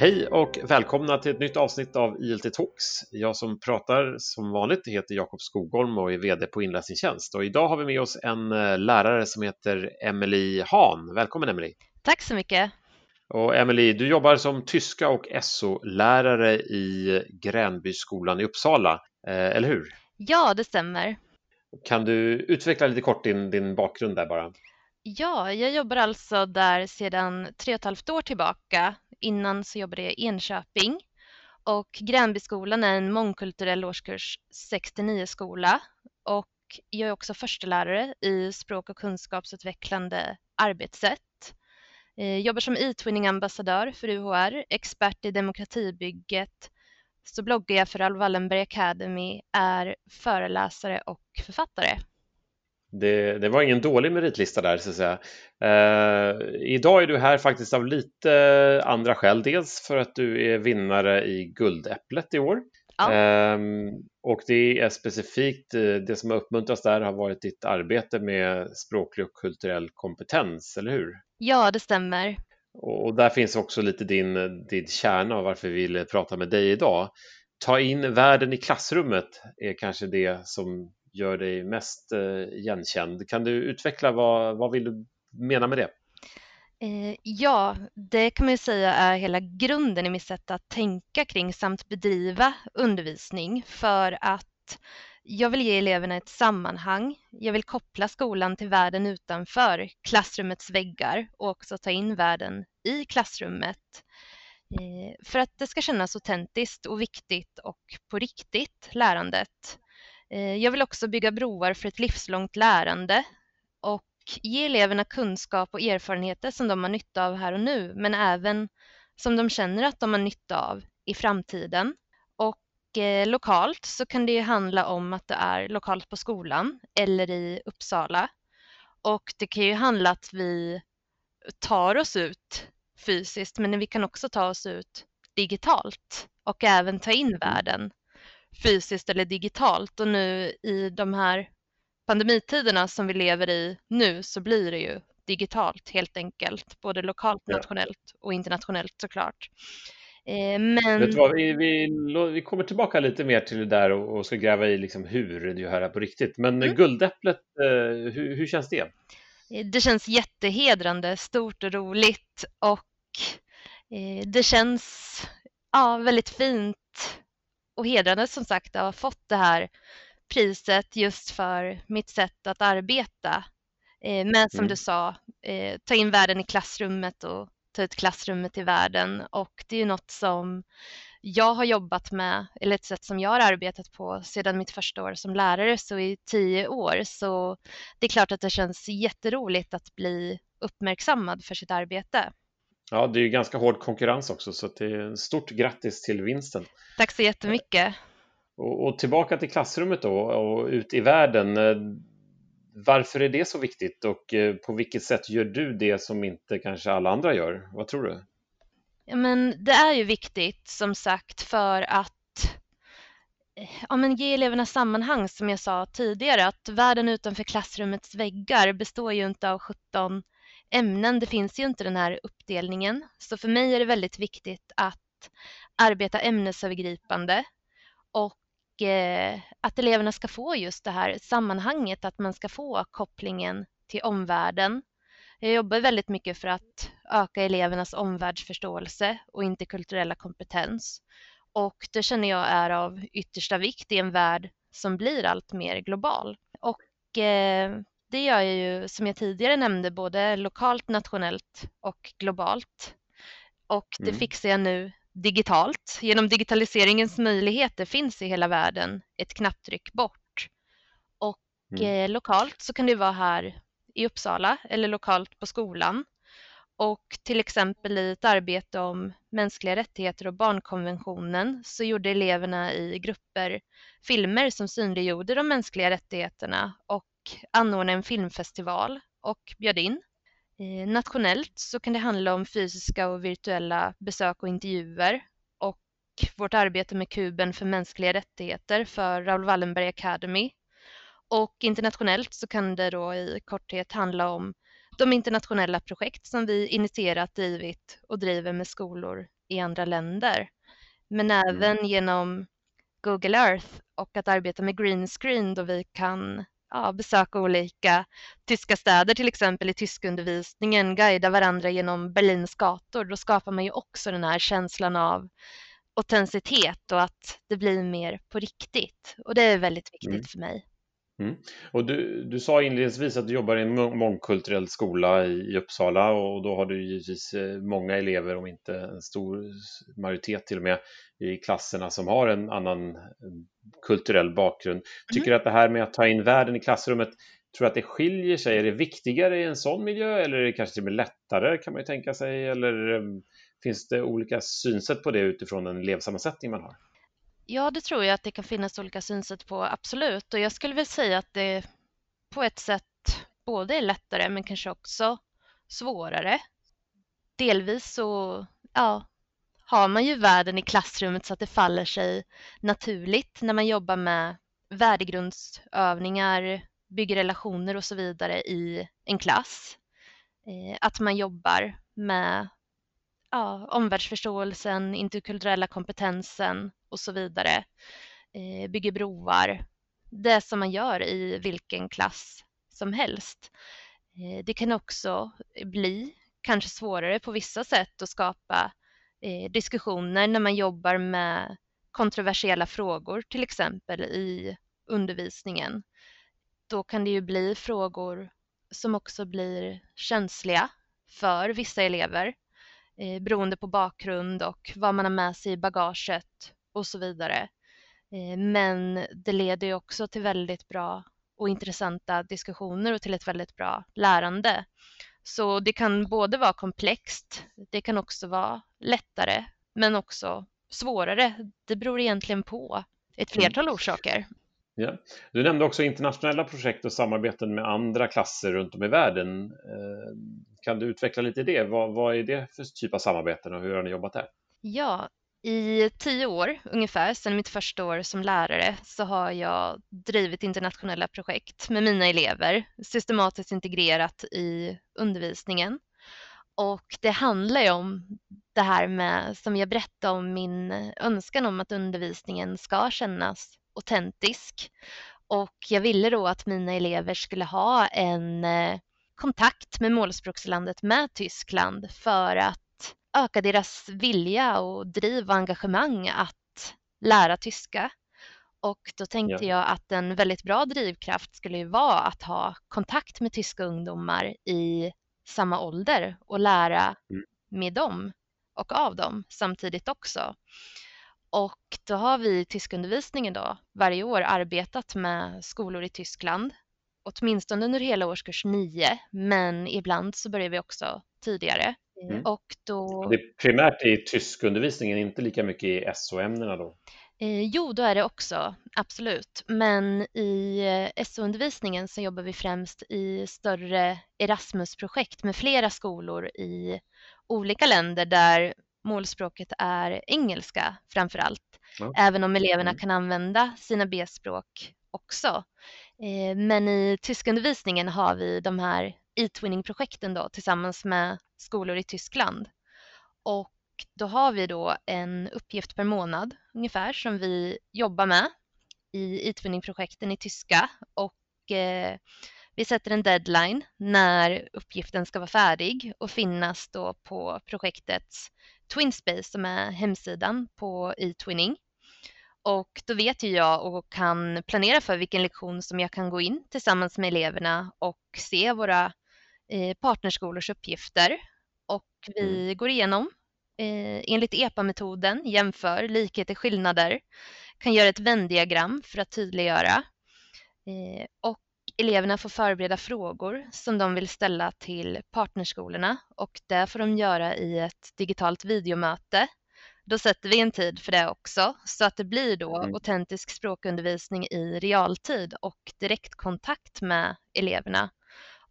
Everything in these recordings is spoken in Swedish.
Hej och välkomna till ett nytt avsnitt av ILT Talks. Jag som pratar som vanligt heter Jakob Skogholm och är VD på Inläsningstjänst. Och idag har vi med oss en eh, lärare som heter Emily Hahn. Välkommen Emily! Tack så mycket! Och Emily, du jobbar som tyska och SO-lärare i Gränbyskolan i Uppsala, eh, eller hur? Ja, det stämmer. Kan du utveckla lite kort din, din bakgrund där bara? Ja, jag jobbar alltså där sedan tre och ett halvt år tillbaka. Innan så jobbade jag i Enköping och Gränbyskolan är en mångkulturell årskurs 69 skola och jag är också förstelärare i språk och kunskapsutvecklande arbetssätt. Jag jobbar som e-twinning-ambassadör för UHR, expert i demokratibygget, så bloggar jag för Raoul Wallenberg Academy, är föreläsare och författare. Det, det, var ingen dålig meritlista där så att säga. Eh, idag är du här faktiskt av lite andra skäl. Dels för att du är vinnare i Guldäpplet i år. Ja. Eh, och det är specifikt eh, det som har uppmuntrats där har varit ditt arbete med språklig och kulturell kompetens, eller hur? Ja, det stämmer. Och, och där finns också lite din, din kärna av varför vi vill prata med dig idag. Ta in världen i klassrummet är kanske det som gör dig mest eh, igenkänd. Kan du utveckla vad, vad vill du mena med det? Eh, ja, det kan man ju säga är hela grunden i mitt sätt att tänka kring samt bedriva undervisning för att jag vill ge eleverna ett sammanhang. Jag vill koppla skolan till världen utanför klassrummets väggar och också ta in världen i klassrummet eh, för att det ska kännas autentiskt och viktigt och på riktigt lärandet. Eh, jag vill också bygga broar för ett livslångt lärande och ge eleverna kunskap och erfarenheter som de har nytta av här och nu, men även som de känner att de har nytta av i framtiden. Och eh, lokalt så kan det handla om att det är lokalt på skolan eller i Uppsala. Och det kan ju handla att vi tar oss ut fysiskt, men vi kan också ta oss ut digitalt och även ta in världen fysiskt eller digitalt och nu i de här pandemitiderna som vi lever i nu så blir det ju digitalt helt enkelt, både lokalt, nationellt och internationellt såklart. Eh, men... Vad, vi, vi, vi, kommer tillbaka lite mer till det där och, och ska gräva i liksom hur det här på riktigt. Men mm. Guldäpplet, eh, hur, hur känns det? Eh, det känns jättehedrande, stort och roligt och det känns ja, väldigt fint och hedrande som sagt att ha fått det här priset just för mitt sätt att arbeta. Eh, men som mm. du sa, eh, ta in världen i klassrummet och ta ut klassrummet i världen och det är ju något som jag har jobbat med, eller ett sätt som jag har arbetat på sedan mitt första år som lärare, så i tio år. Så det är klart att det känns jätteroligt att bli uppmärksammad för sitt arbete. Ja, det är ju ganska hård konkurrens också, så det är stort grattis till vinsten. Tack så jättemycket. Och, och tillbaka till klassrummet då och ut i världen. Eh, varför är det så viktigt och eh, på vilket sätt gör du det som inte kanske alla andra gör? Vad tror du? Ja, men det är ju viktigt som sagt för att ja, men ge eleverna sammanhang som jag sa tidigare att världen utanför klassrummets väggar består ju inte av 17 ämnen. Det finns ju inte den här uppdelningen. Så för mig är det väldigt viktigt att arbeta ämnesövergripande och eh, att eleverna ska få just det här sammanhanget, att man ska få kopplingen till omvärlden. Jag jobbar väldigt mycket för att öka elevernas omvärldsförståelse och interkulturella kompetens. Och det känner jag är av yttersta vikt i en värld som blir allt mer global. Och eh, det gör jag ju som jag tidigare nämnde både lokalt, nationellt och globalt. Och det mm. fixar jag nu digitalt. Genom digitaliseringens möjligheter finns i hela världen ett knapptryck bort. Och mm. eh, lokalt så kan det vara här i Uppsala eller lokalt på skolan. Och till exempel i ett arbete om mänskliga rättigheter och barnkonventionen så gjorde eleverna i grupper filmer som synliggjorde de mänskliga rättigheterna och anordna en filmfestival och bjöd in. Eh, nationellt så kan det handla om fysiska och virtuella besök och intervjuer och vårt arbete med kuben för mänskliga rättigheter för Raoul Wallenberg Academy. Och internationellt så kan det då i korthet handla om de internationella projekt som vi initierat, drivit och driver med skolor i andra länder. Men mm. även genom Google Earth och att arbeta med green screen då vi kan ja, besöka olika tyska städer till exempel i tyskundervisningen, guida varandra genom Berlins gator. Då skapar man ju också den här känslan av autenticitet och att det blir mer på riktigt. Och det är väldigt viktigt mm. för mig. Mm. Och du, du sa inledningsvis att du jobbar i en mångkulturell skola i, i Uppsala och då har du givetvis eh, många elever, om inte en stor majoritet till och med, i klasserna som har en annan kulturell bakgrund. Tycker mm. du att det här med att ta in världen i klassrummet, tror du att det skiljer sig? Är det viktigare i en sån miljö eller är det kanske till och med lättare kan man ju tänka sig? Eller eh, finns det olika synsätt på det utifrån den elevsammansättning man har? Ja, det tror jag att det kan finnas olika synsätt på, absolut. Och jag skulle väl säga att det på ett sätt både är lättare men kanske också svårare. Delvis så ja, har man ju världen i klassrummet så att det faller sig naturligt när man jobbar med värdegrundsövningar, bygger relationer och så vidare i en klass. Eh, att man jobbar med ja, omvärldsförståelsen, interkulturella kompetensen och så vidare. Eh, bygger broar. Det som man gör i vilken klass som helst. Eh, det kan också bli kanske svårare på vissa sätt att skapa eh, diskussioner när man jobbar med kontroversiella frågor till exempel i undervisningen. Då kan det ju bli frågor som också blir känsliga för vissa elever eh, beroende på bakgrund och vad man har med sig i bagaget och så vidare. Eh, men det leder ju också till väldigt bra och intressanta diskussioner och till ett väldigt bra lärande. Så det kan både vara komplext, det kan också vara lättare, men också svårare. Det beror egentligen på ett mm. flertal orsaker. Ja. Du nämnde också internationella projekt och samarbeten med andra klasser runt om i världen. Eh, kan du utveckla lite det? Vad, vad är det för typ av samarbeten och hur har ni jobbat där? Ja, i tio år ungefär, sedan mitt första år som lärare, så har jag drivit internationella projekt med mina elever, systematiskt integrerat i undervisningen. Och det handlar ju om det här med, som jag berättade om, min önskan om att undervisningen ska kännas autentisk. Och jag ville då att mina elever skulle ha en eh, kontakt med målspråkslandet med Tyskland för att öka deras vilja och driv och engagemang att lära tyska. Och då tänkte ja. jag att en väldigt bra drivkraft skulle ju vara att ha kontakt med tyska ungdomar i samma ålder och lära mm. med dem och av dem samtidigt också. Och då har vi i tyskundervisningen då varje år arbetat med skolor i Tyskland, åtminstone under hela årskurs 9, men ibland så börjar vi också tidigare. Mm. Och då... Det är primärt i tyskundervisningen, inte lika mycket i SO-ämnena då? Eh, jo, då är det också, absolut. Men i eh, SO-undervisningen så jobbar vi främst i större Erasmus-projekt med flera skolor i olika länder där målspråket är engelska framför allt. Ja. Även om eleverna mm. kan använda sina B-språk också. Eh, men i tyskundervisningen har vi de här e-twinning-projekten då tillsammans med skolor i Tyskland. Och då har vi då en uppgift per månad ungefär som vi jobbar med i e-twinning-projekten i tyska och eh, vi sätter en deadline när uppgiften ska vara färdig och finnas då på projektets Twinspace som är hemsidan på e-twinning. Och då vet ju jag och kan planera för vilken lektion som jag kan gå in tillsammans med eleverna och se våra eh, partnerskolors uppgifter. Och vi mm. går igenom eh, enligt EPA-metoden, jämför likheter, skillnader, kan göra ett vändiagram för att tydliggöra. Eh, och eleverna får förbereda frågor som de vill ställa till partnerskolorna och det får de göra i ett digitalt videomöte då sätter vi en tid för det också så att det blir då mm. autentisk språkundervisning i realtid och direktkontakt med eleverna.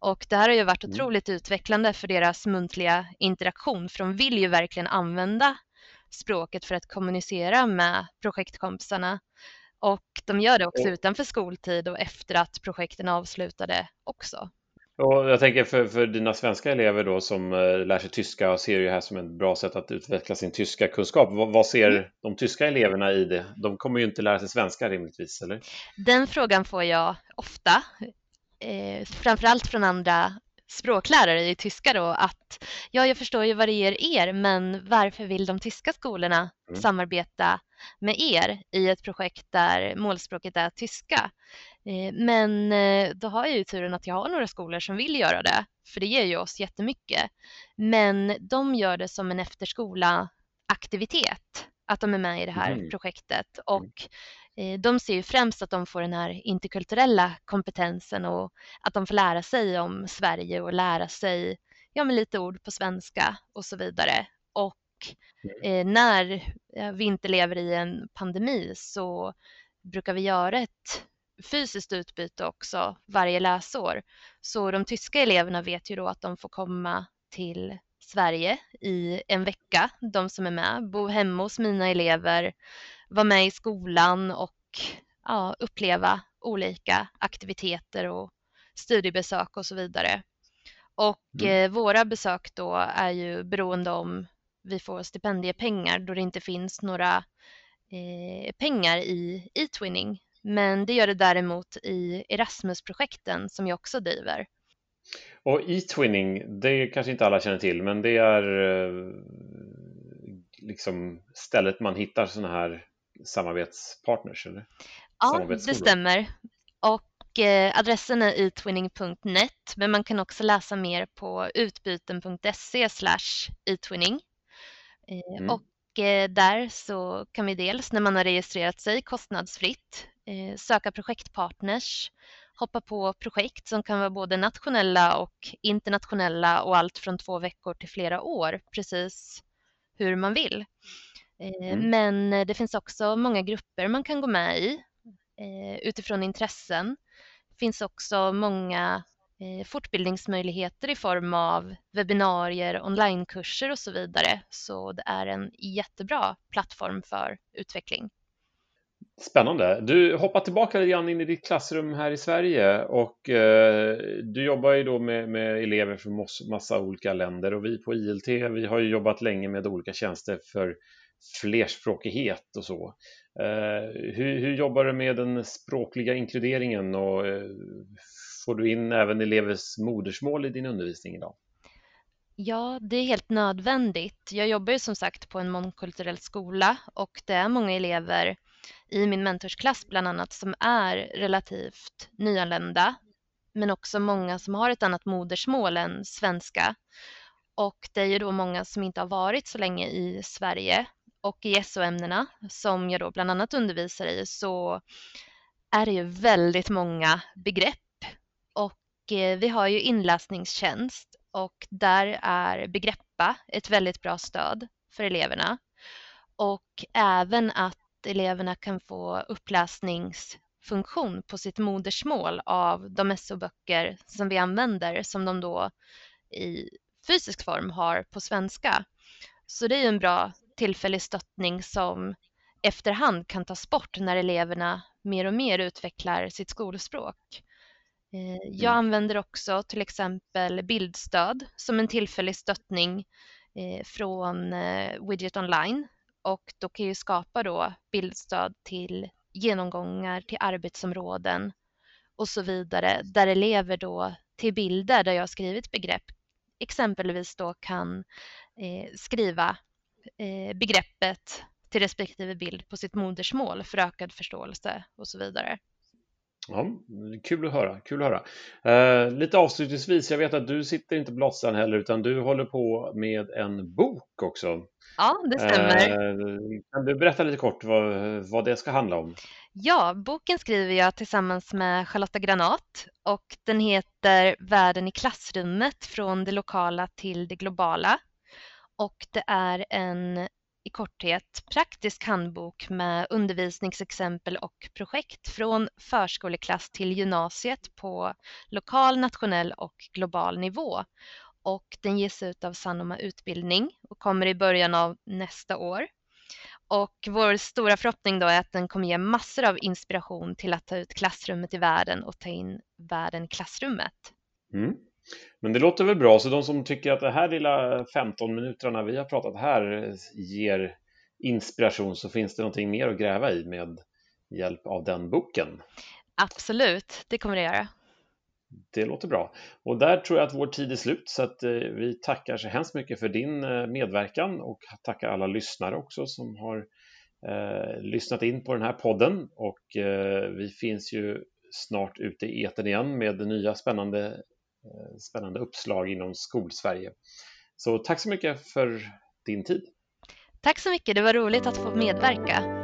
Och det här har ju varit mm. otroligt utvecklande för deras muntliga interaktion för de vill ju verkligen använda språket för att kommunicera med projektkompisarna. Och de gör det också utanför skoltid och efter att projekten är avslutade också. Och jag tänker för, för dina svenska elever då som uh, lär sig tyska och ser ju här som ett bra sätt att utveckla sin tyska kunskap. vad, vad ser mm. de tyska eleverna i det? De kommer ju inte lära sig svenska rimligtvis, eller? Den frågan får jag ofta, eh, framförallt från andra språklärare i tyska då att ja, jag förstår ju vad det ger er, men varför vill de tyska skolorna mm. samarbeta med er i ett projekt där målspråket är tyska? Eh, men eh, då har jag ju turen att jag har några skolor som vill göra det, för det ger ju oss jättemycket. Men de gör det som en efterskola aktivitet, att de är med i det här mm. projektet och Eh, de ser ju främst att de får den här interkulturella kompetensen och att de får lära sig om Sverige och lära sig ja, med lite ord på svenska och så vidare. Och eh, när vi inte lever i en pandemi så brukar vi göra ett fysiskt utbyte också varje läsår. Så de tyska eleverna vet ju då att de får komma till Sverige i en vecka, de som är med, bo hemma hos mina elever, vara med i skolan och ja, uppleva olika aktiviteter och studiebesök och så vidare. Och mm. eh, våra besök då är ju beroende om vi får stipendiepengar då det inte finns några eh, pengar i e-twinning. Men det gör det däremot i Erasmus-projekten som jag också driver. Och e-twinning, det kanske inte alla känner till, men det är eh, liksom stället man hittar sådana här samarbetspartners? Eller? Ja, det stämmer. Och eh, adressen är etwinning.net, men man kan också läsa mer på utbyten.se etwinning. Eh, mm. Och eh, där så kan vi dels när man har registrerat sig kostnadsfritt eh, söka projektpartners, hoppa på projekt som kan vara både nationella och internationella och allt från två veckor till flera år, precis hur man vill. Eh, mm. Men eh, det finns också många grupper man kan gå med i eh, utifrån intressen. Det finns också många fortbildningsmöjligheter i form av webbinarier, onlinekurser och så vidare. Så det är en jättebra plattform för utveckling. Spännande. Du hoppar tillbaka lite grann in i ditt klassrum här i Sverige och eh, du jobbar ju då med, med, elever från massa olika länder och vi på ILT, vi har ju jobbat länge med olika tjänster för flerspråkighet och så. Eh, hur, hur, jobbar du med den språkliga inkluderingen och eh, får du in även elevers modersmål i din undervisning idag? Ja, det är helt nödvändigt. Jag jobbar ju som sagt på en mångkulturell skola och det är många elever i min mentorsklass bland annat som är relativt nyanlända men också många som har ett annat modersmål än svenska. Och det är ju då många som inte har varit så länge i Sverige och i SO-ämnena som jag då bland annat undervisar i så är det ju väldigt många begrepp och eh, vi har ju inläsningstjänst och där är Begreppa ett väldigt bra stöd för eleverna och även att eleverna kan få uppläsningsfunktion på sitt modersmål av de SO-böcker som vi använder som de då i fysisk form har på svenska. Så det är ju en bra tillfällig stöttning som efterhand kan tas bort när eleverna mer och mer utvecklar sitt skolspråk. Eh, jag mm. använder också till exempel bildstöd som en tillfällig stöttning eh, från eh, Widget Online och då kan jag skapa då bildstöd till genomgångar till arbetsområden och så vidare där elever då till bilder där jag har skrivit begrepp exempelvis då kan skriva begreppet till respektive bild på sitt modersmål för ökad förståelse och så vidare. Ja, kul att höra. Kul att höra. Eh, lite avslutningsvis, jag vet att du sitter inte på Lotsan heller utan du håller på med en bok också. Ja, det stämmer. Eh, kan du berätta lite kort vad, vad det ska handla om? Ja, boken skriver jag tillsammans med Charlotta Granat och den heter Världen i klassrummet från det lokala till det globala och det är en i korthet praktisk handbok med undervisningsexempel och projekt från förskoleklass till gymnasiet på lokal, nationell och global nivå. Och den ges ut av Sanoma Utbildning och kommer i början av nästa år. Och vår stora förhoppning då är att den kommer ge massor av inspiration till att ta ut klassrummet i världen och ta in världen i klassrummet. Mm. Men det låter väl bra, så de som tycker att det här lilla 15 minuterna vi har pratat här ger inspiration så finns det någonting mer att gräva i med hjälp av den boken. Absolut, det kommer det göra. Det låter bra. Och där tror jag att vår tid är slut så att eh, vi tackar så hemskt mycket för din eh, medverkan och tackar alla lyssnare också som har eh, lyssnat in på den här podden och eh, vi finns ju snart ute i eten igen med nya spännande, Eh, spännande uppslag inom Skolsverige. Så tack så mycket för din tid. Tack så mycket, det var roligt att få medverka.